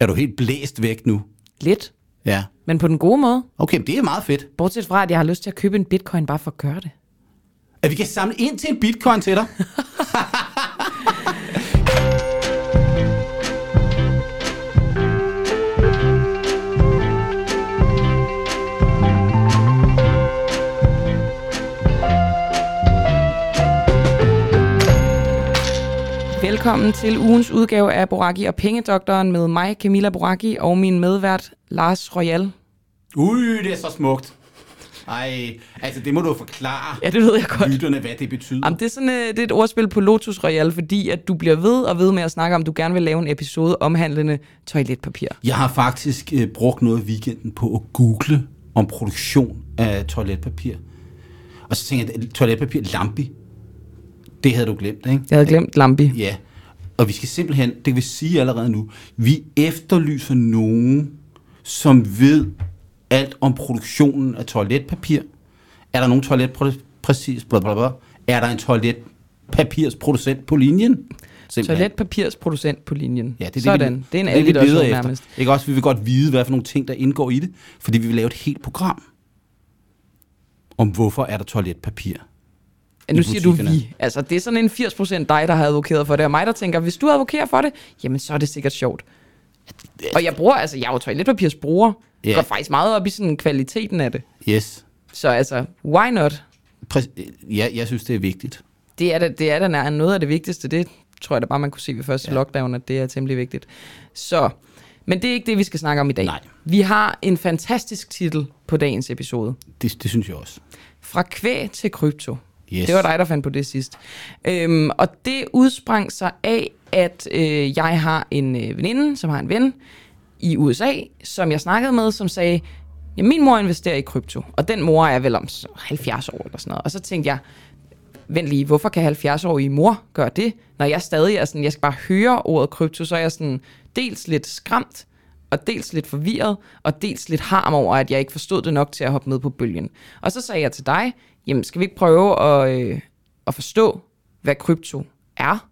Er du helt blæst væk nu? Lidt. Ja. Men på den gode måde. Okay, men det er meget fedt. Bortset fra, at jeg har lyst til at købe en bitcoin bare for at gøre det. At vi kan samle ind til en bitcoin til dig. Velkommen til ugens udgave af Boraki og Pengedoktoren med mig, Camilla Boraki, og min medvært, Lars Royal. Ui, det er så smukt. Ej, altså det må du forklare Ja, det ved jeg godt. lytterne, hvad det betyder. Jamen, det, er sådan, øh, det er et ordspil på Lotus Royal, fordi at du bliver ved og ved med at snakke om, du gerne vil lave en episode omhandlende toiletpapir. Jeg har faktisk øh, brugt noget af weekenden på at google om produktion af toiletpapir. Og så tænkte jeg, toiletpapir, lampi, det havde du glemt, ikke? Jeg havde glemt Lambi. Ja, og vi skal simpelthen, det vil sige allerede nu, vi efterlyser nogen, som ved alt om produktionen af toiletpapir. Er der nogen toilet præcis, bla bla bla. Er der en toiletpapirsproducent på linjen? Simpelthen. Toiletpapirsproducent på linjen. Ja, det er Sådan. det, vi, det er en det, vi leder efter. nærmest. Ikke også? Vi vil godt vide, hvad for nogle ting, der indgår i det, fordi vi vil lave et helt program om, hvorfor er der toiletpapir. Nu siger du vi. Altså, det er sådan en 80% dig, der har advokeret for det, og mig, der tænker, hvis du advokerer for det, jamen så er det sikkert sjovt. Og jeg bruger, altså, jeg er jo toiletpapirsbruger. Jeg Ja. går faktisk meget op i sådan kvaliteten af det. Yes. Så altså, why not? Præ- ja, jeg synes, det er vigtigt. Det er da, det er da noget af det vigtigste. Det tror jeg da bare, man kunne se ved første ja. lockdown, at det er temmelig vigtigt. Så, men det er ikke det, vi skal snakke om i dag. Nej. Vi har en fantastisk titel på dagens episode. Det, det synes jeg også. Fra kvæg til krypto. Yes. Det var dig, der fandt på det sidst. Øhm, og det udsprang sig af, at øh, jeg har en øh, veninde, som har en ven i USA, som jeg snakkede med, som sagde, ja, min mor investerer i krypto, og den mor er vel om 70 år eller sådan noget. Og så tænkte jeg, vent lige, hvorfor kan 70-årige mor gøre det? Når jeg stadig er sådan, jeg skal bare høre ordet krypto, så er jeg sådan dels lidt skræmt, og dels lidt forvirret, og dels lidt harm over, at jeg ikke forstod det nok til at hoppe med på bølgen. Og så sagde jeg til dig, jamen skal vi ikke prøve at, øh, at forstå, hvad krypto er?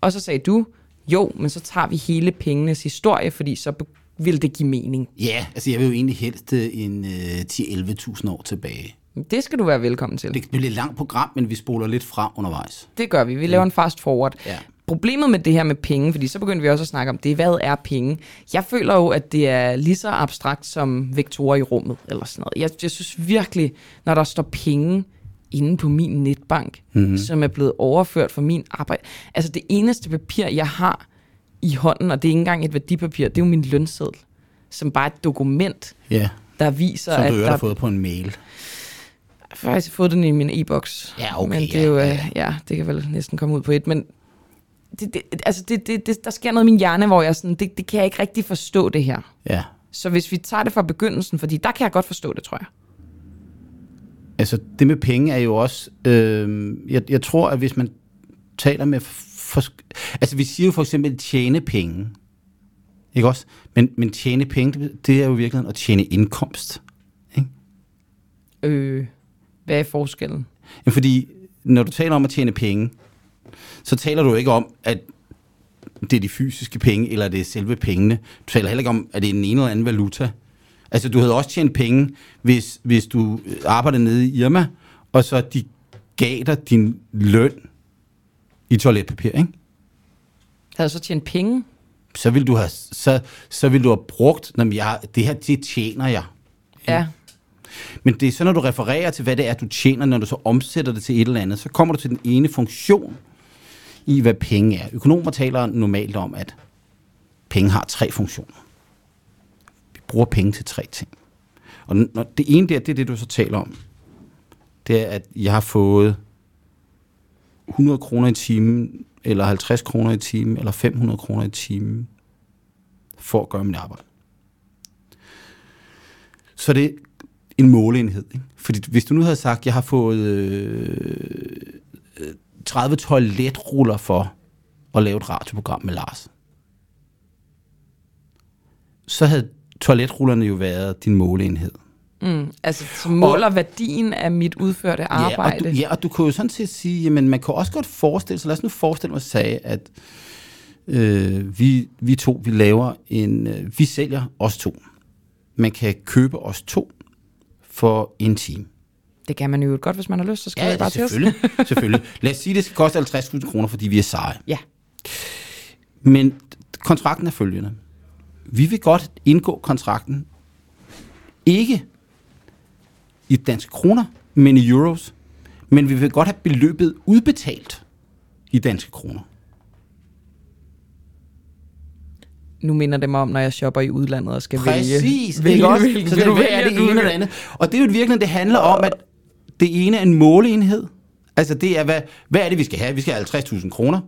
Og så sagde du, jo, men så tager vi hele pengenes historie, fordi så vil det give mening. Ja, altså jeg vil jo egentlig helst øh, en øh, 10-11.000 år tilbage. Det skal du være velkommen til. Det bliver et langt program, men vi spoler lidt fra undervejs. Det gør vi. Vi laver en fast forward. Ja. Problemet med det her med penge, fordi så begynder vi også at snakke om det, hvad er penge? Jeg føler jo, at det er lige så abstrakt som vektorer i rummet, eller sådan noget. Jeg, jeg synes virkelig, når der står penge inde på min netbank, mm-hmm. som er blevet overført fra min arbejde. Altså det eneste papir, jeg har i hånden, og det er ikke engang et værdipapir, det er jo min lønseddel, som bare er et dokument, Ja, der viser, som at du øvrigt der har fået på en mail. jeg har faktisk fået den i min e-boks. Ja, okay, Men det er jo, ja, ja, ja, det kan vel næsten komme ud på et. Men det, det, altså det, det, det, der sker noget i min hjerne, hvor jeg sådan, det, det kan jeg ikke rigtig forstå det her. Ja, Så hvis vi tager det fra begyndelsen, fordi der kan jeg godt forstå det, tror jeg. altså det med penge er jo også... Øh, jeg, jeg tror, at hvis man taler med... For, altså vi siger jo for eksempel tjene penge. Ikke også? Men, men tjene penge, det, er jo i virkeligheden at tjene indkomst. Ikke? Øh, hvad er forskellen? Jamen, fordi når du taler om at tjene penge, så taler du ikke om, at det er de fysiske penge, eller det er selve pengene. Du taler heller ikke om, at det er en ene eller anden valuta. Altså, du havde også tjent penge, hvis, hvis du arbejdede nede i Irma, og så de gav dig din løn i toiletpapir, ikke? Havde så tjent penge? Så vil du have, så, så vil du have brugt, når jeg, det her, det tjener jeg. Ja. Men det er så, når du refererer til, hvad det er, du tjener, når du så omsætter det til et eller andet, så kommer du til den ene funktion i, hvad penge er. Økonomer taler normalt om, at penge har tre funktioner. Vi bruger penge til tre ting. Og når det ene der, det er det, du så taler om. Det er, at jeg har fået 100 kroner i timen, eller 50 kroner i timen, eller 500 kroner i timen, for at gøre mit arbejde. Så det er en måleenhed. Ikke? Fordi hvis du nu havde sagt, at jeg har fået øh, 30 toiletruller for at lave et radioprogram med Lars, så havde toiletrullerne jo været din måleenhed. Mm, altså, som måler værdien af mit udførte arbejde. Ja og, du, ja, og du kunne jo sådan set sige, jamen man kan også godt forestille sig, lad os nu forestille mig, sagde, at Øh, vi, vi to, vi laver en, øh, vi sælger os to. Man kan købe os to for en time. Det kan man jo godt, hvis man har lyst, så skriver Ja, jeg bare det, til os. selvfølgelig, selvfølgelig. Lad os sige, det skal koste 50.000 kroner, fordi vi er seje. Ja. Men kontrakten er følgende. Vi vil godt indgå kontrakten, ikke i danske kroner, men i euros. Men vi vil godt have beløbet udbetalt i danske kroner. Nu minder det mig om, når jeg shopper i udlandet og skal Præcis, vælge. ikke også? hvilken Så det vælge, er det ene eller andet. Og det er jo virkelig, det handler om, at det ene er en måleenhed. Altså det er, hvad, hvad er det, vi skal have? Vi skal have 50.000 kroner.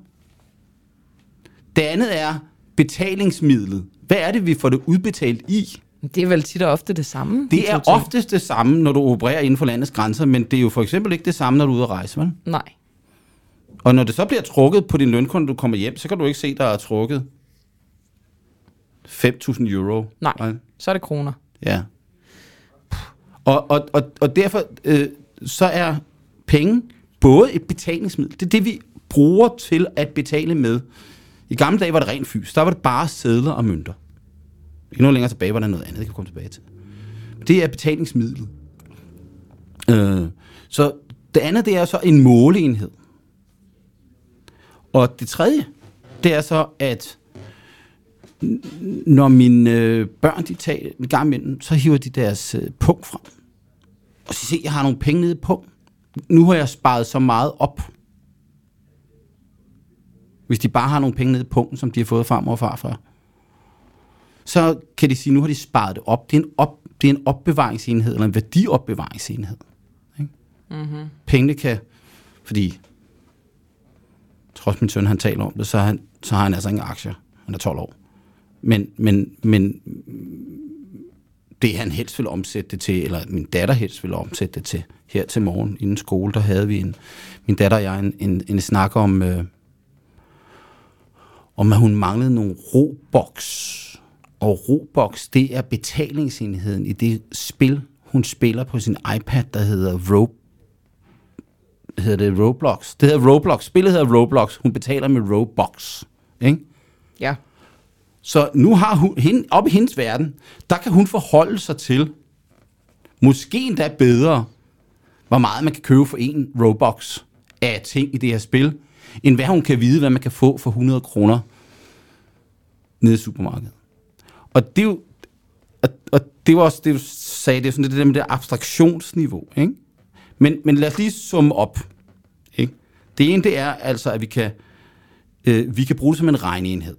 Det andet er betalingsmidlet. Hvad er det, vi får det udbetalt i? Det er vel tit og ofte det samme. de Det er oftest det samme, når du opererer inden for landets grænser, men det er jo for eksempel ikke det samme, når du er ude at rejse, vel? Nej. Og når det så bliver trukket på din lønkonto, du kommer hjem, så kan du ikke se, der er trukket 5.000 euro. Nej. Så er det kroner. Ja. Og, og, og, og derfor øh, så er penge både et betalingsmiddel. Det er det, vi bruger til at betale med. I gamle dage var det rent fys. Der var det bare sædler og mønter. Ikke noget længere tilbage var der noget andet, det kan vi komme tilbage til. Det er betalingsmidlet. Øh, så det andet, det er så en måleenhed. Og det tredje, det er så, at når mine øh, børn de tager en gang imellem, så hiver de deres øh, punkt frem. Og så se, jeg har nogle penge nede punkt. Nu har jeg sparet så meget op. Hvis de bare har nogle penge nede i punkten, som de har fået fra mor og farfar, så kan de sige, nu har de sparet det op. Det er en, op, det er en opbevaringsenhed, eller en værdiopbevaringsenhed. Ikke? Mm-hmm. Pengene kan, fordi trods min søn, han taler om det, så har han, så har han altså ingen aktier. Han er 12 år. Men, men, men det han helst ville omsætte det til, eller min datter helst ville omsætte det til, her til morgen inden skole, der havde vi en, min datter og jeg en, en, en snak om, øh, om at hun manglede nogle roboks. Og roboks, det er betalingsenheden i det spil, hun spiller på sin iPad, der hedder Ro hedder det Roblox. Det hedder Roblox. Spillet hedder Roblox. Hun betaler med Robux. Ikke? Ja. Så nu har hun, hende, op i hendes verden, der kan hun forholde sig til, måske endda bedre, hvor meget man kan købe for en Robux af ting i det her spil, end hvad hun kan vide, hvad man kan få for 100 kroner nede i supermarkedet. Og det er jo, og, og det var også det, du sagde, det er sådan det der med det abstraktionsniveau, ikke? Men, men lad os lige summe op, ikke? Det ene, det er altså, at vi kan, øh, vi kan bruge det som en regneenhed.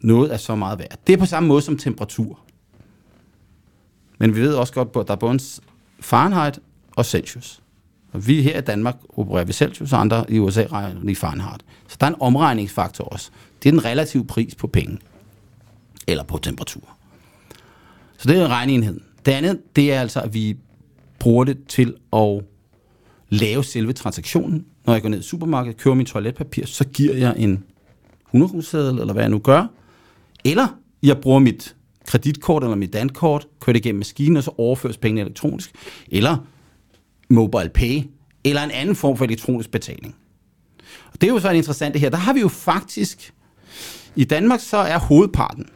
Noget er så meget værd. Det er på samme måde som temperatur. Men vi ved også godt, at der er både Fahrenheit og Celsius. Og vi her i Danmark opererer ved Celsius, og andre i USA regner i Fahrenheit. Så der er en omregningsfaktor også. Det er den relative pris på penge. Eller på temperatur. Så det er regneenheden. Det andet, det er altså, at vi bruger det til at lave selve transaktionen. Når jeg går ned i supermarkedet, køber min toiletpapir, så giver jeg en 100 seddel eller hvad jeg nu gør. Eller jeg bruger mit kreditkort eller mit dankort, kører det igennem maskinen, og så overføres pengene elektronisk. Eller mobile pay, eller en anden form for elektronisk betaling. Og det er jo så interessant det her. Der har vi jo faktisk, i Danmark så er hovedparten,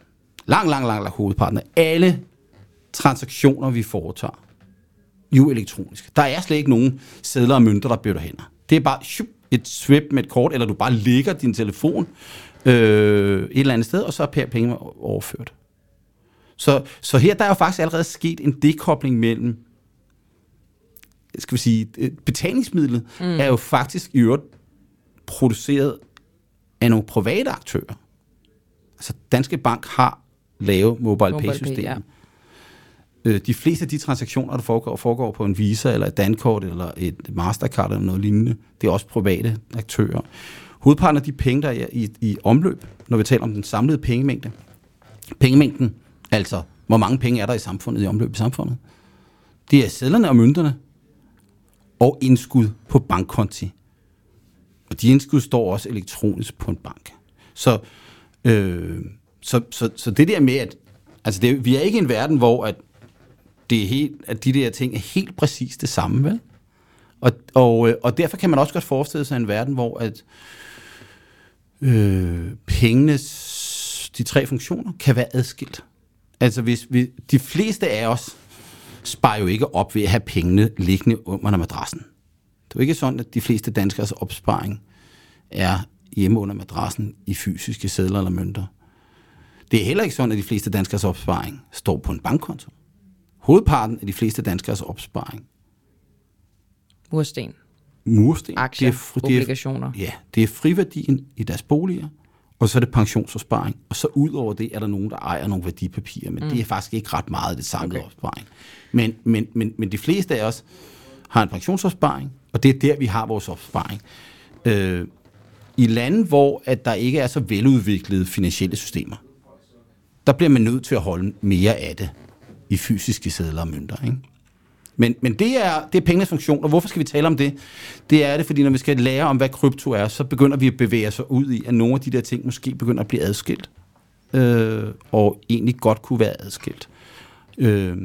lang, lang, lang, lang hovedparten af alle transaktioner, vi foretager, jo elektronisk. Der er slet ikke nogen sædler og mønter, der bytter hænder. Det er bare shup, et swip med et kort, eller du bare lægger din telefon øh, et eller andet sted, og så er pengene overført. Så, så her der er jo faktisk allerede sket en dekobling mellem skal vi sige, øh, betalingsmidlet mm. er jo faktisk i øvrigt produceret af nogle private aktører. Altså Danske Bank har lavet mobile, Mobile pay pay, ja. Øh, de fleste af de transaktioner, der foregår, foregår på en Visa eller et Dankort eller et Mastercard eller noget lignende, det er også private aktører. Hovedparten af de penge, der er i, i omløb, når vi taler om den samlede pengemængde, pengemængden, altså hvor mange penge er der i samfundet, i omløb i samfundet, det er sædlerne og mønterne og indskud på bankkonti. Og de indskud står også elektronisk på en bank. Så, øh, så, så, så det der med, at altså det, vi er ikke i en verden, hvor at det er helt, at de der ting er helt præcis det samme, vel? Og, og, øh, og derfor kan man også godt forestille sig en verden, hvor at øh, pengenes, de tre funktioner, kan være adskilt. Altså hvis vi, de fleste af os sparer jo ikke op ved at have pengene liggende under madrassen. Det er jo ikke sådan, at de fleste danskers opsparing er hjemme under madrassen i fysiske sædler eller mønter. Det er heller ikke sådan, at de fleste danskers opsparing står på en bankkonto. Hovedparten af de fleste danskers opsparing Mursten, mursten. aktier, det er, fri- det er, obligationer. ja, det er friværdien i deres boliger, og så er det pensionsopsparing. Og så ud over det er der nogen, der ejer nogle værdipapirer, men mm. det er faktisk ikke ret meget det samlede okay. opsparing. Men, men, men, men de fleste af os har en pensionsopsparing, og det er der, vi har vores opsparing. Øh, I lande, hvor at der ikke er så veludviklede finansielle systemer, der bliver man nødt til at holde mere af det i fysiske sædler og mønter. Ikke? Men, men det, er, det er pengenes funktion, og hvorfor skal vi tale om det? Det er det, fordi når vi skal lære om, hvad krypto er, så begynder vi at bevæge os ud i, at nogle af de der ting måske begynder at blive adskilt. Øh, og egentlig godt kunne være adskilt. Øh,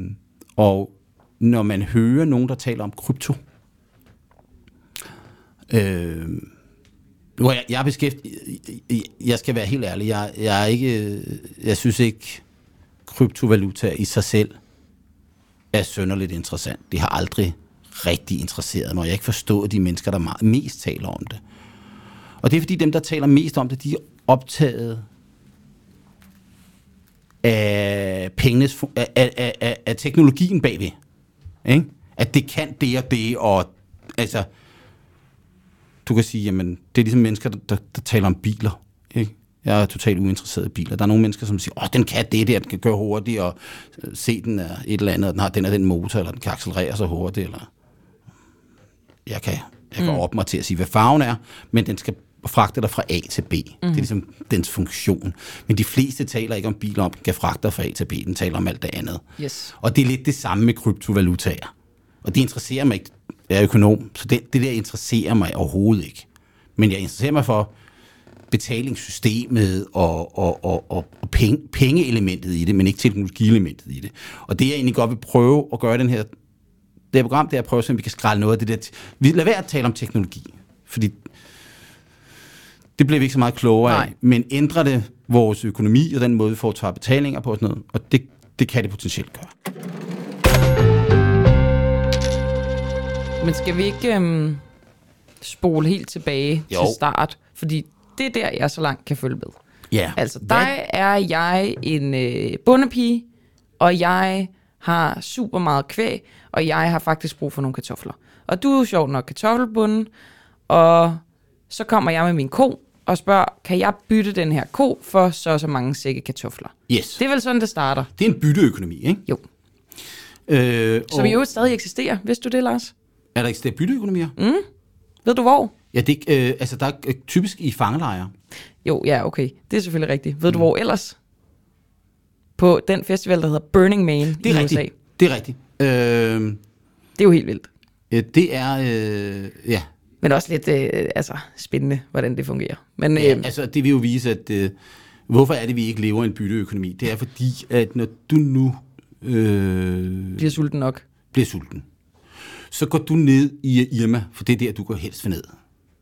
og når man hører nogen, der taler om krypto, øh, nu jeg, jeg er beskæftiget, jeg skal være helt ærlig, jeg, jeg er ikke, jeg synes ikke, kryptovaluta i sig selv er sønderligt interessant. Det har aldrig rigtig interesseret mig. Jeg har ikke forstået de mennesker, der meget, mest taler om det. Og det er fordi dem, der taler mest om det, de er optaget af, pengenes, af, af, af, af, af teknologien bagved. Ikke? At det kan det og det, og altså, du kan sige, jamen, det er ligesom mennesker, der, der, der taler om biler. Ikke? Jeg er totalt uinteresseret i biler. Der er nogle mennesker, som siger, åh, den kan det der, den kan køre hurtigt, og øh, se, den er et eller andet, og den har den er den motor, eller den kan accelerere så hurtigt, eller... Jeg kan, jeg kan mm. op mig til at sige, hvad farven er, men den skal fragte dig fra A til B. Mm. Det er ligesom dens funktion. Men de fleste taler ikke om biler, om den kan fragte dig fra A til B. Den taler om alt det andet. Yes. Og det er lidt det samme med kryptovalutaer. Og det interesserer mig ikke. Jeg er økonom, så det, det der interesserer mig overhovedet ikke. Men jeg interesserer mig for betalingssystemet og, og, og, og, penge, pengeelementet i det, men ikke teknologielementet i det. Og det jeg egentlig godt vil prøve at gøre den her, det her program, det er at prøve, om vi kan skrælle noget af det der. Vi lader være at tale om teknologi, fordi det bliver vi ikke så meget klogere Nej. af, men ændrer det vores økonomi og den måde, vi får tager betalinger på og sådan noget, og det, det kan det potentielt gøre. Men skal vi ikke øhm, spole helt tilbage Jo. til start? Fordi det er der, jeg så langt kan følge med. Ja. Altså, der er jeg en øh, bondepige, og jeg har super meget kvæg, og jeg har faktisk brug for nogle kartofler. Og du er jo sjovt nok kartoffelbunden, og så kommer jeg med min ko og spørger, kan jeg bytte den her ko for så og så mange sække kartofler? Yes. Det er vel sådan, det starter. Det er en bytteøkonomi, ikke? Jo. Øh, Som og jo stadig eksisterer. Vidste du det, Lars? Er der ikke stadig bytteøkonomier? Mm. Ved du hvor? Ja, det, øh, altså der er øh, typisk i fangelejre. Jo, ja, okay. Det er selvfølgelig rigtigt. Ved du hvor ellers? På den festival, der hedder Burning Man Det i er USA. rigtigt. Det er rigtigt. Øh, Det er jo helt vildt. øh, det er, øh, ja. Men også lidt øh, altså, spændende, hvordan det fungerer. Men ja. øh, Altså, det vil jo vise, at øh, hvorfor er det, vi ikke lever i en bytteøkonomi? Det er fordi, at når du nu øh, bliver sulten nok. bliver sulten, så går du ned i Irma, for det er der, du går helst ned.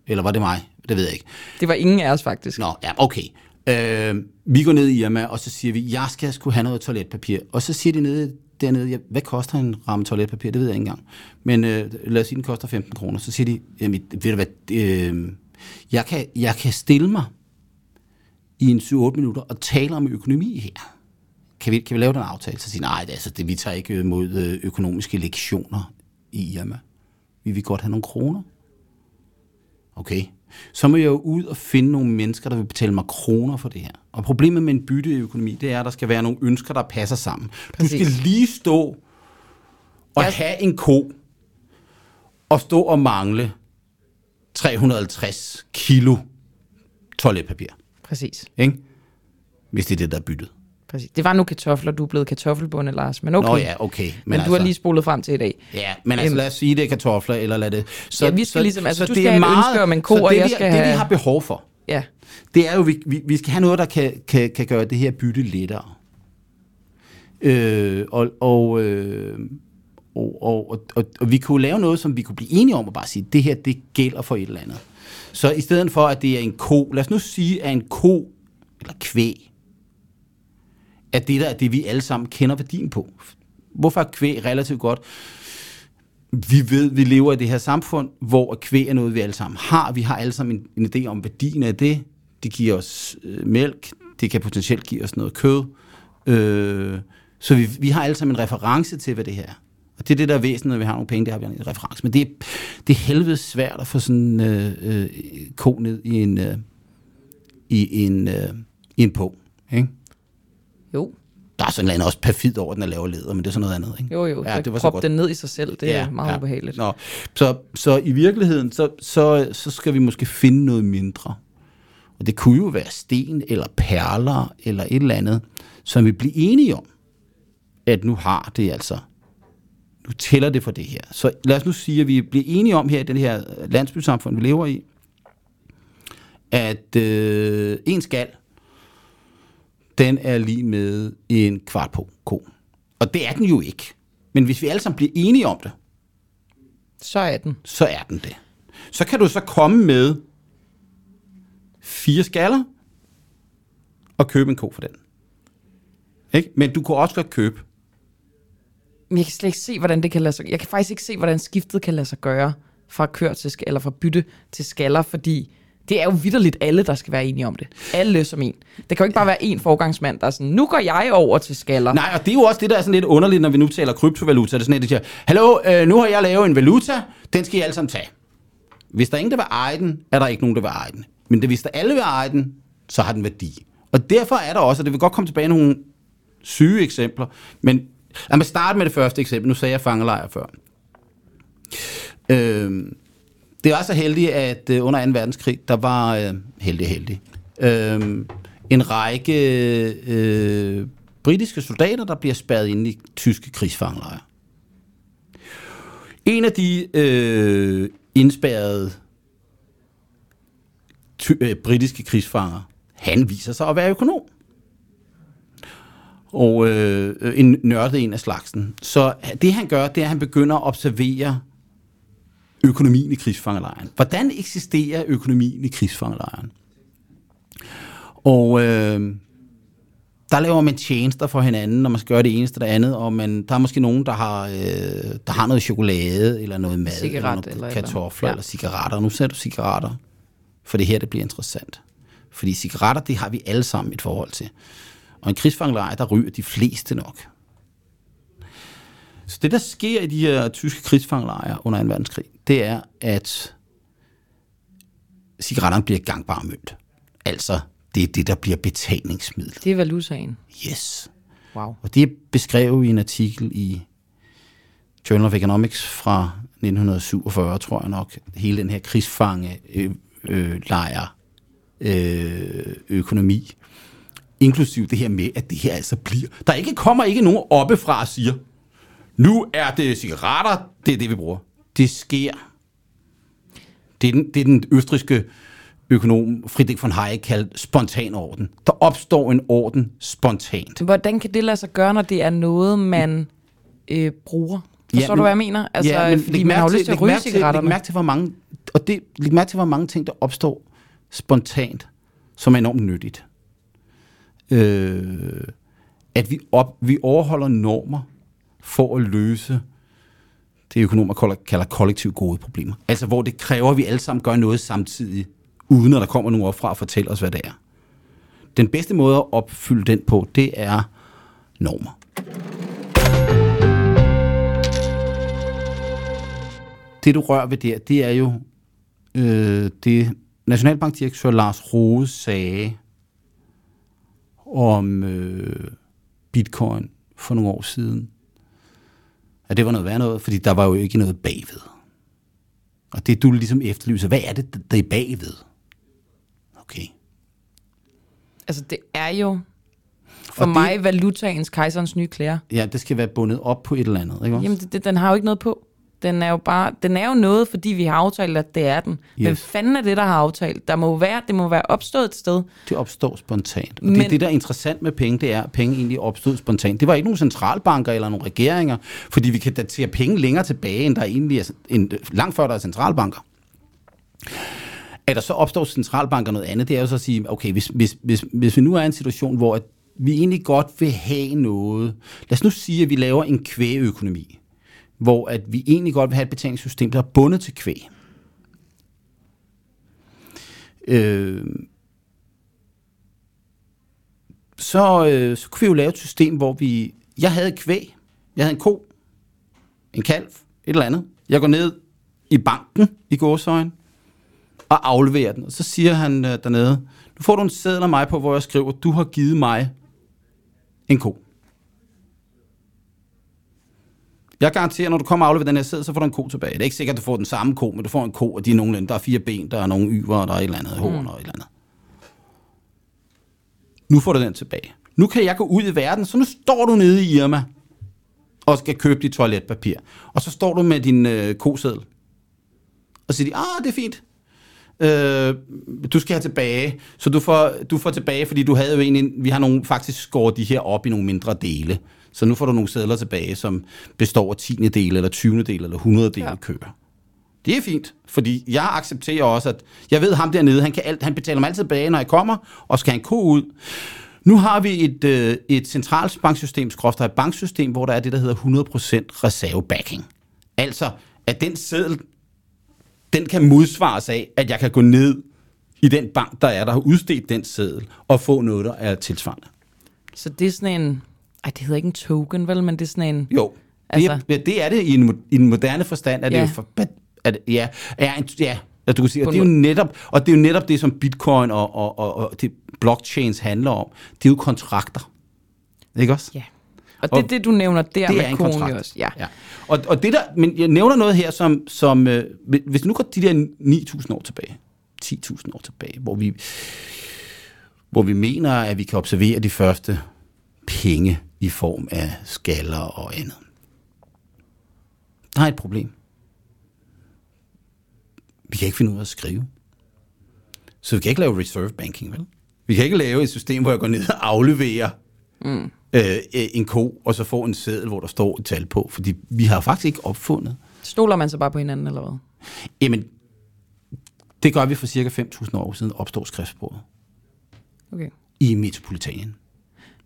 Eller var det mig? Det ved jeg ikke. Det var ingen af os faktisk. Nå, ja, okay. Øh, vi går ned i Irma, og så siger vi, jeg skal sgu have noget toiletpapir. Og så siger de nede, dernede, ja, hvad koster en ramme toiletpapir? Det ved jeg ikke engang. Men øh, lad os sige, den koster 15 kroner. Så siger de, jamen, ved du hvad, øh, jeg, kan, jeg kan stille mig i en 7-8 minutter og tale om økonomi her. Kan vi, kan vi lave den aftale? Så siger de, nej, det, altså, det, vi tager ikke mod øh, økonomiske lektioner i Irma. Vi vil godt have nogle kroner. Okay. Så må jeg jo ud og finde nogle mennesker, der vil betale mig kroner for det her. Og problemet med en bytteøkonomi, det er, at der skal være nogle ønsker, der passer sammen. Du Præcis. skal lige stå og Ja. have en ko, og stå og mangle 350 kilo toiletpapir. Præcis. Ikke? Hvis det er det, der er byttet. Præcis. Det var nu kartofler, du er blevet kartoffelbunde, Lars. Men okay. Nå ja, okay. Men, men du har lige spolet frem til i dag. Ja, men altså Øhm. lad os sige, det er kartofler, eller lad det... Så, Ja, vi skal ligesom- altså, du det skal er have et ønske om en ko, så og det, jeg vi- skal Det, vi have- har behov for, Ja. det er jo, vi, vi, vi skal have noget, der kan, kan, kan gøre det her bytte lettere. Øh, og, og, øh, og, og, og, og, og vi kunne lave noget, som vi kunne blive enige om, og bare sige, det her, det gælder for et eller andet. Så i stedet for, at det er en ko, lad os nu sige, at en ko eller kvæg, at det der er det, vi alle sammen kender værdien på. Hvorfor er kvæg relativt godt? Vi ved, vi lever i det her samfund, hvor kvæg er noget, vi alle sammen har. Vi har alle sammen en, en idé om værdien af det. Det giver os øh, mælk, det kan potentielt give os noget kød. Øh, så vi, vi har alle sammen en reference til, hvad det her er. Og det er det, der er væsentligt, når vi har nogle penge, det har vi en reference. Men det er, det er helvede svært at få sådan en øh, øh, ko ned i en, øh, i en, øh, i en på. Ikke? Jo, Der er sådan noget også perfid over, den er laver leder, men det er sådan noget andet. Ikke? jo, jo. Ja, Ja, det var så godt. den ned i sig selv, det er meget ubehageligt. Nå. Så, så i virkeligheden, så, så, så skal vi måske finde noget mindre. Og det kunne jo være sten, eller perler, eller et eller andet, som vi bliver enige om, at nu har det altså, nu tæller det for det her. Så lad os nu sige, at vi bliver enige om her i den her landsbysamfund, vi lever i, at øh, en skal, den er lige med en kvart på ko. Og det er den jo ikke. Men hvis vi alle sammen bliver enige om det, Så er den. så er den det. Så kan du så komme med fire skaller og købe en ko for den. Ikke? Men du kunne også godt købe. Men jeg kan slet ikke se, hvordan det kan lade sig Jeg kan faktisk ikke se, hvordan skiftet kan lade sig gøre fra kør til eller fra bytte til skaller, fordi det er jo vidderligt alle, der skal være enige om det. Alle som en. Det kan jo ikke bare være en forgangsmand, der er sådan, nu går jeg over til skaller. Nej, og det er jo også det, der er sådan lidt underligt, når vi nu taler kryptovaluta. Det er sådan, at de siger, hallo, øh, nu har jeg lavet en valuta, den skal I alle sammen tage. Hvis der er ingen, der vil eje den, er der ikke nogen, der vil eje den. Men hvis der alle vil eje den, så har den værdi. Og derfor er der også, og det vil godt komme tilbage nogle syge eksempler, men lad mig starte med det første eksempel. Nu sagde jeg fangelejr før. Øhm, det var så heldigt, at øh, under 2. verdenskrig, der var øh, heldig, heldig, øh, en række øh, britiske soldater, der bliver spærret inde i tyske krigsfangelejre. En af de øh, indspærrede ty- øh, britiske krigsfanger, han viser sig at være økonom. Og øh, øh, en nørdet en af slagsen. Så det han gør, det er, at han begynder at observere økonomien i krigsfangelejren. Hvordan eksisterer økonomien i krigsfangelejren? Og øh, der laver man tjenester for hinanden, når man skal gøre det eneste det andet, og man, der er måske nogen, der har, øh, der har noget chokolade, eller noget mad, Cigaret eller noget eller kartofler, eller. Ja. eller cigaretter. Nu ser du cigaretter, for det her, det bliver interessant. Fordi cigaretter, det har vi alle sammen et forhold til. Og en krigsfangelejr, der ryger de fleste nok. Så det, der sker i de her tyske krigsfangelejre under 2. verdenskrig, det er, at cigaretterne bliver gangbar mønt. Altså, det er det, der bliver betalingsmiddel. Det er valutaen. Yes. Wow. Og det er beskrevet i en artikel i Journal of Economics fra 1947, tror jeg nok. Hele den her krigsfange øh, øh, øh, økonomi. Inklusiv det her med, at det her altså bliver... Der ikke kommer ikke nogen oppefra og siger, nu er det cigaretter, det er det, vi bruger. Det sker. Det er den, det er den østriske økonom Friedrich von Hayek kaldt spontan orden. Der opstår en orden spontant. Hvordan kan det lade sig gøre, når det er noget, man øh, bruger? Forstår Ja, du, men- hvad jeg mener? Altså, ja, men fordi man har lyst til at ryge mærke Læg cigaretterne. mærke til, hvor mange, og det, læg mærke til, hvor mange ting, der opstår spontant, som er enormt nyttigt. Øh, at vi, op, vi overholder normer for at løse det økonomer kalder, kollektiv gode problemer. Altså hvor det kræver, at vi alle sammen gør noget samtidig, uden at der kommer nogen op fra og fortæller os, hvad det er. Den bedste måde at opfylde den på, det er normer. Det du rører ved der, det er jo øh, det Nationalbankdirektør Lars Rose sagde om øh, bitcoin for nogle år siden. At det var noget værd noget, fordi der var jo ikke noget bagved. Og det du ligesom efterlyser, hvad er det, der er bagved? Okay. Altså, det er jo for Og det- mig valutaens kejserens nye klæder. Ja, det skal være bundet op på et eller andet, ikke også? Jamen, det, det, den har jo ikke noget på. Den er jo bare, den er jo noget, fordi vi har aftalt, at det er den. Yes. Men fanden er det, der har aftalt? Der må være, det må være opstået et sted. Det opstår spontant. Og det, Men- er det, der er interessant med penge, det er, at penge egentlig opstod spontant. Det var ikke nogen centralbanker eller nogle regeringer, fordi vi kan datere penge længere tilbage, end der egentlig er, end, langt før der er centralbanker. At der så opstår centralbanker noget andet, det er jo så at sige, okay, hvis, hvis, hvis, hvis vi nu er i en situation, hvor vi egentlig godt vil have noget. Lad os nu sige, at vi laver en kvægøkonomi, hvor at vi egentlig godt vil have et betalingssystem, der er bundet til kvæg. Øh, så, øh, så kunne vi jo lave et system, hvor vi... Jeg havde et kvæg, jeg havde en ko, en kalv, et eller andet. Jeg går ned i banken i gåsøjen og afleverer den. Og så siger han øh, dernede, nu får du en seddel af mig på, hvor jeg skriver, du har givet mig en ko. Jeg garanterer, når du kommer og afleverer den her seddel, så får du en ko tilbage. Det er ikke sikkert, at du får den samme ko, men du får en ko, og de er nogenlunde. Der er fire ben, der er nogle yver, der er et eller andet horn mm. og et eller andet. Nu får du den tilbage. Nu kan jeg gå ud i verden, så nu står du nede i Irma og skal købe dit toiletpapir. Og så står du med din øh, koseddel. Og siger de, ah, det er fint. Øh, du skal have tilbage. Så du får, du får tilbage, fordi du havde jo egentlig, vi har nogle, faktisk skåret de her op i nogle mindre dele. Så nu får du nogle sædler tilbage, som består af 10. del, eller 20. del, eller 100 del ja. køber. Det er fint, fordi jeg accepterer også, at jeg ved ham dernede, han, kan alt, han betaler mig altid tilbage, når jeg kommer, og skal han ko ud. Nu har vi et, øh, et centralbanksystem, skråfter et banksystem, hvor der er det, der hedder 100% reservebacking. Altså, at den seddel, den kan modsvares af, at jeg kan gå ned i den bank, der er, der har udstedt den seddel, og få noget, der er tilsvarende. Så det er sådan en... Ej, det hedder ikke en token, vel? Men det er sådan en... Jo, altså, det, er, det er det i en, i en moderne forstand, at ja. det jo for, at, ja, er en, ja, at du kan sige, og det er jo netop, og det er jo netop det, som bitcoin og, og, og, og det blockchains handler om. Det er jo kontrakter. Ikke også? Ja. Og det er det, du nævner der det med er en kontrakt. også. Ja. ja. Og, og det der, men jeg nævner noget her, som, som øh, hvis nu går de der 9.000 år tilbage, 10.000 år tilbage, hvor vi, hvor vi mener, at vi kan observere de første penge i form af skaller og andet. Der er et problem. Vi kan ikke finde ud af at skrive. Så vi kan ikke lave reserve banking, vel? Vi kan ikke lave et system, hvor jeg går ned og afleverer mm. øh, en ko, og så får en seddel, hvor der står et tal på. Fordi vi har faktisk ikke opfundet. Stoler man så bare på hinanden, eller hvad? Jamen, det gør vi for cirka 5.000 år siden, opstår skriftsproget. Okay. I Metropolitanien.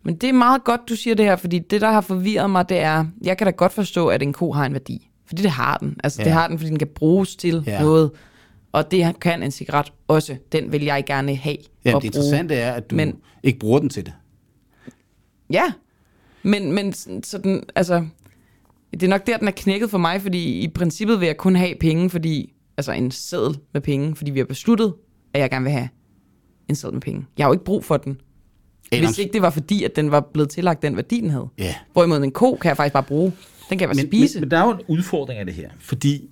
Men det er meget godt, du siger det her, fordi det, der har forvirret mig, det er, jeg kan da godt forstå, at en ko har en værdi. Fordi det har den. Altså, ja. det har den, fordi den kan bruges til ja. noget. Og det kan en cigaret også. Den vil jeg gerne have Ja, det interessante er, at du men, ikke bruger den til det. Ja, men, men sådan, altså, det er nok der, den er knækket for mig, fordi i princippet vil jeg kun have penge, fordi, altså en seddel med penge, fordi vi har besluttet, at jeg gerne vil have en seddel med penge. Jeg har jo ikke brug for den. Adams. Hvis ikke det var fordi, at den var blevet tillagt den værdi, den havde. Ja. Hvorimod en ko kan jeg faktisk bare bruge. Den kan jeg bare men, spise. Men, men der er jo en udfordring af det her, fordi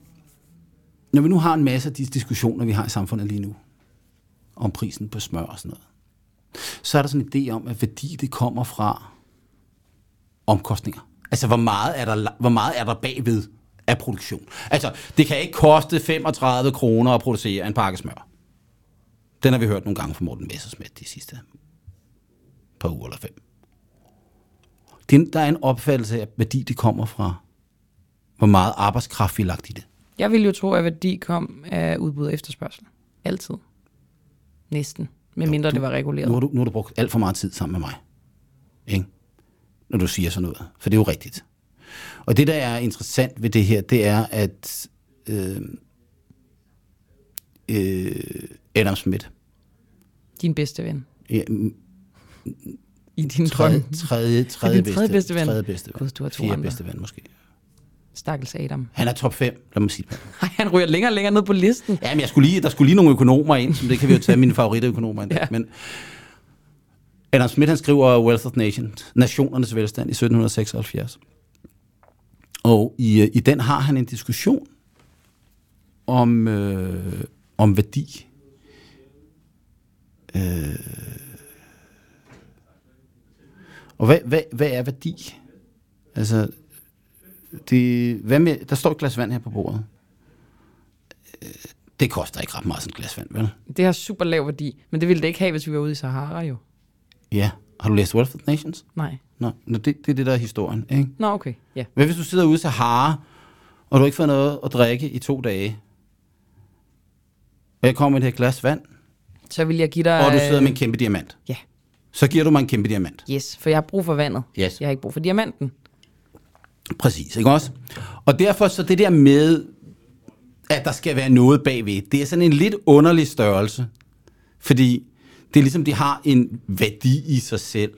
når vi nu har en masse af de diskussioner, vi har i samfundet lige nu, om prisen på smør og sådan noget, så er der sådan en idé om, at værdi det kommer fra omkostninger. Altså, hvor meget er der, hvor meget er der bagved af produktion? Altså, det kan ikke koste 35 kroner at producere en pakke smør. Den har vi hørt nogle gange fra Morten Messersmith de sidste par uger eller fem. Det, der er en opfattelse af, værdi det kommer fra, hvor meget arbejdskraft vi har lagt i det. Jeg ville jo tro, at værdi kom af udbud og efterspørgsel. Altid. Næsten. Med mindre det var reguleret. Nu har, du, nu har du brugt alt for meget tid sammen med mig. Ikke? Når du siger sådan noget. For det er jo rigtigt. Og det, der er interessant ved det her, det er, at øh, øh, Adam Smith. Din bedste ven. Ja, I din tredje, drøm. Tredje, tredje, bedste, tredje bedste ven. Tredje bedste ven. Gud, du har to Fjerde andre. bedste ven måske. Stakkels Adam. Han er top 5, lad mig sige det. Ej, han ryger længere og længere ned på listen. Ja, men jeg skulle lige, der skulle lige nogle økonomer ind, som det kan vi jo tage mine favoritøkonomer ind. Ja. Men Adam Smith, han skriver Wealth of Nations, Nationernes velstand i 1776. Og i, i den har han en diskussion om, øh, om værdi. Øh, og hvad, hvad, hvad er værdi? Altså, det, hvad med, der står et glas vand her på bordet. Øh, Det koster ikke ret meget sådan et glas vand, vel? Det har super lav værdi, men det ville det ikke have, hvis vi var ude i Sahara jo. Ja. Har du læst Wealth of Nations? Nej. Nå, Nå det, det er det, der er historien, ikke? Nå, okay. Ja. Hvad hvis du sidder ude i Sahara, og du har ikke fået noget at drikke i to dage? og jeg kommer med det her glas vand, Så vil jeg give dig... og du sidder med en kæmpe diamant, Ja, så giver du mig en kæmpe diamant. yes, for jeg har brug for vandet. Yes. Jeg har ikke brug for diamanten. Præcis, ikke også? Og derfor så det der med, at der skal være noget bagved, det er sådan en lidt underlig størrelse. Fordi det er ligesom, de har en værdi i sig selv.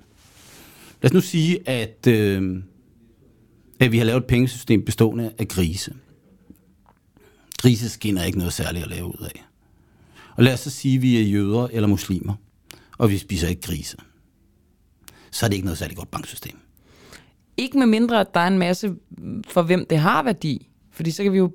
Lad os nu sige, at, øh, at vi har lavet et pengesystem bestående af grise. Grise skinner ikke noget særligt at lave ud af. Og lad os så sige, at vi er jøder eller muslimer, og vi spiser ikke grise. Så er det ikke noget særligt godt banksystem. Ikke med mindre, at der er en masse, for hvem det har værdi. Fordi så kan vi jo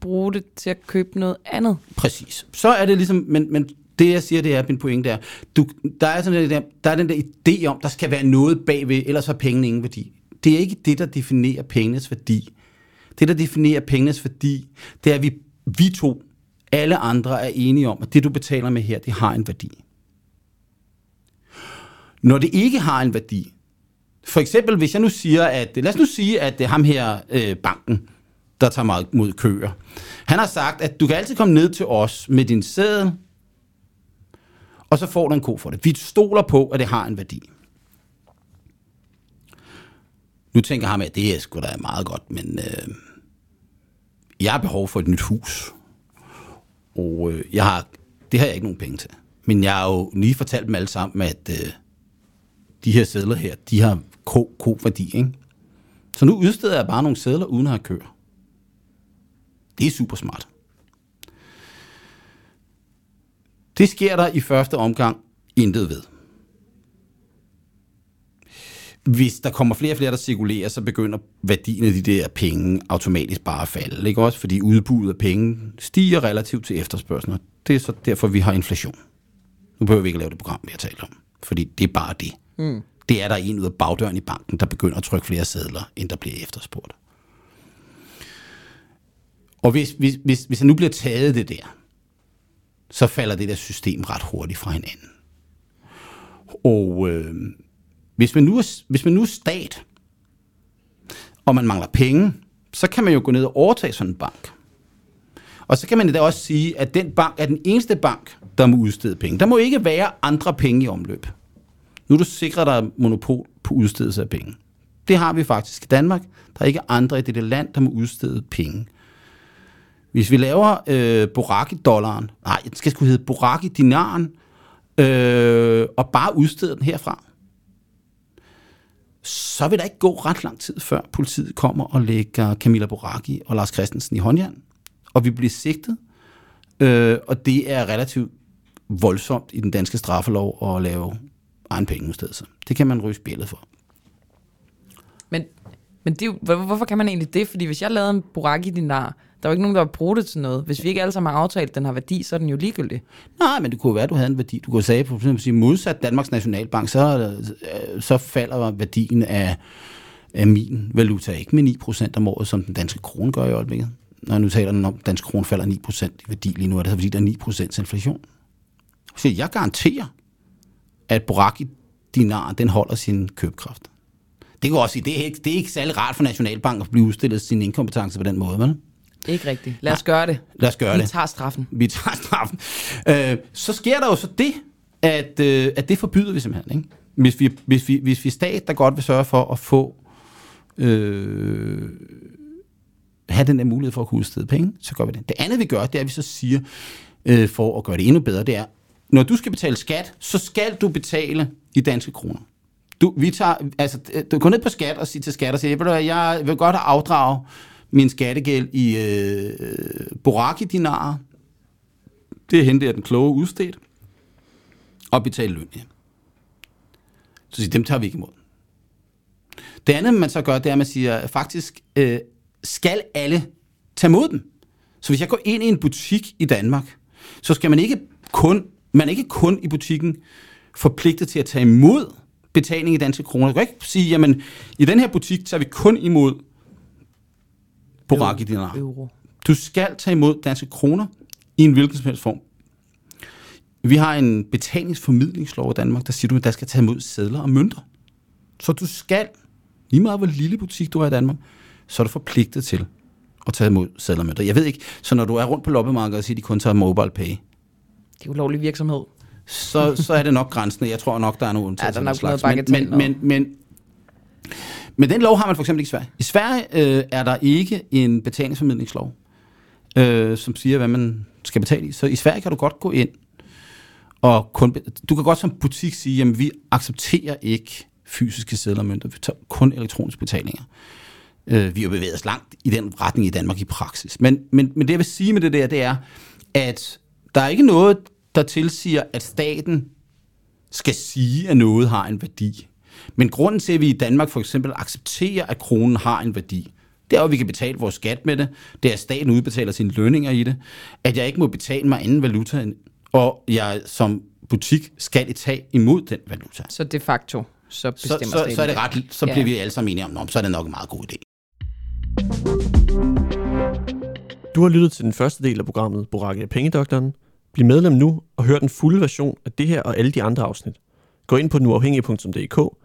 bruge det til at købe noget andet. Præcis. Så er det ligesom, men, men det jeg siger, det er, min pointe er, du, der, er sådan der, der er den der idé om, der skal være noget bagved, ellers har pengene ingen værdi. Det er ikke det, der definerer pengenes værdi. Det, der definerer pengenes værdi, det er, at vi, vi to, alle andre er enige om, at det, du betaler med her, det har en værdi. Når det ikke har en værdi, for eksempel hvis jeg nu siger, at lad os nu sige, at det er ham her, øh, banken, der tager meget mod køer. Han har sagt, at du kan altid komme ned til os med din sæde, og så får du en ko for det. Vi stoler på, at det har en værdi. Nu tænker ham, at det er sgu da meget godt, men øh, jeg har behov for et nyt hus. Og øh, jeg har, det har jeg ikke nogen penge til. Men jeg har jo lige fortalt dem alle sammen, at øh, de her sædler her, de har K-værdi, ikke? Så nu udsteder jeg bare nogle sædler uden at have køer. Det er super smart. Det sker der i første omgang intet ved. Hvis der kommer flere og flere, der cirkulerer, så begynder værdien af de der penge automatisk bare at falde. Ikke også? Fordi udbuddet af penge stiger relativt til efterspørgselen. Det er så derfor, vi har inflation. Nu behøver vi ikke lave det program, vi har talt om. Fordi det er bare det. Mm. Det er der en ud af bagdøren i banken, der begynder at trykke flere sædler, end der bliver efterspurgt. Og hvis, hvis, hvis, hvis der nu bliver taget det der, så falder det der system ret hurtigt fra hinanden. Og øh, hvis, man nu er, hvis man nu er stat, og man mangler penge, så kan man jo gå ned og overtage sådan en bank. Og så kan man da også sige, at den bank er den eneste bank, der må udstede penge. Der må ikke være andre penge i omløb. Nu er du sikret dig monopol på udstedelse af penge. Det har vi faktisk i Danmark. Der er ikke andre i dette land, der må udstede penge. Hvis vi laver øh, Boraki-dollaren, nej, den skal sgu hedde Boraki-dinaren, øh, og bare udsteder den herfra, så vil der ikke gå ret lang tid, før politiet kommer og lægger Camilla Boraki og Lars Christensen i håndjern, og vi bliver sigtet, øh, og det er relativt voldsomt i den danske straffelov at lave egen pengeudstedelse. Det kan man ryge spillet for. Men, men det hvor- hvorfor kan man egentlig det? Fordi hvis jeg lavede en buraki dinar, der er jo ikke nogen, der vil bruge det til noget. Hvis vi ikke alle sammen har aftalt, at den har værdi, så er den jo ligegyldig. Nej, men det kunne være, at du havde en værdi. Du kunne sige, for eksempel sige, modsat Danmarks Nationalbank, så, øh, så falder værdien af, af min valuta ikke med 9% om året, som den danske krone gør i øjeblikket. Når jeg nu taler den om, at den danske krone falder 9% i værdi lige nu, er det så, fordi der er 9% inflation. Så jeg garanterer, at Boraki dinar, den holder sin købekraft. Det kan også sige, det er, ikke, det er ikke særlig rart for Nationalbank at blive udstillet sin inkompetence på den måde, vel? Ikke rigtigt. Lad os gøre det. Lad os gøre Vi det. tager straffen. vi tager straffen. Øh, så sker der jo så det, at, øh, at det forbyder vi simpelthen. Ikke? Hvis, vi, hvis, vi, hvis vi er stat, der godt vil sørge for at få øh, have den der mulighed for at kunne udstede penge, så gør vi det. Det andet vi gør, det er, at vi så siger, øh, for at gøre det endnu bedre, det er, når du skal betale skat, så skal du betale i danske kroner. Du, vi tager, altså, du går ned på skat og siger til skat og siger, jeg vil godt have min skattegæld i øh, Boraki-dinarer. Det henter jeg den kloge udstedt. Og betale løn hjem. Så siger, dem tager vi ikke imod. Det andet, man så gør, det er, at man siger, faktisk øh, skal alle tage mod dem. Så hvis jeg går ind i en butik i Danmark, så skal man ikke kun, man er ikke kun i butikken forpligtet til at tage imod betaling i danske kroner. Du kan ikke sige, jamen, i den her butik tager vi kun imod Boraki dinar. Euro. Du skal tage imod danske kroner i en hvilken som helst form. Vi har en betalingsformidlingslov i Danmark, der siger du, at der skal tage imod sedler og mønter. Så du skal, lige meget hvor lille butik du er i Danmark, så er du forpligtet til at tage imod sedler og mønter. Jeg ved ikke, så når du er rundt på loppemarkedet og siger, at de kun tager mobile pay, Det er ulovlig virksomhed. så, så er det nok grænsen. Jeg tror nok, der er nogle undtagelser. Ja, der er nok den slags. noget men, men, men, men, men den lov har man for eksempel ikke i Sverige. I Sverige øh, er der ikke en betalingsformidlingslov, øh, som siger, hvad man skal betale i. Så i Sverige kan du godt gå ind, og kun, du kan godt som butik sige, at vi accepterer ikke fysiske sedler og mønter, vi tager kun elektroniske betalinger. Øh, vi har bevæget os langt i den retning i Danmark i praksis. Men, men, men det jeg vil sige med det der, det er, at der er ikke noget, der tilsiger, at staten skal sige, at noget har en værdi. Men grunden til, at vi i Danmark for eksempel accepterer, at kronen har en værdi, det er jo, at vi kan betale vores skat med det. Det er, at staten udbetaler sine lønninger i det. At jeg ikke må betale mig anden valuta, og jeg som butik skal tage imod den valuta. Så de facto, så Så, bestemmer så, staten så er det ret, så Ja. bliver vi alle sammen enige om, "Nå, så er det nok en meget god idé. Du har lyttet til den første del af programmet Boracke af Pengedoktoren. Bliv medlem nu og hør den fulde version af det her og alle de andre afsnit. Gå ind på nuafhængig.dk.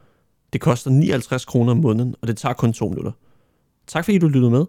Det koster 59 kroner om måneden, og det tager kun to minutter. Tak fordi du lyttede med.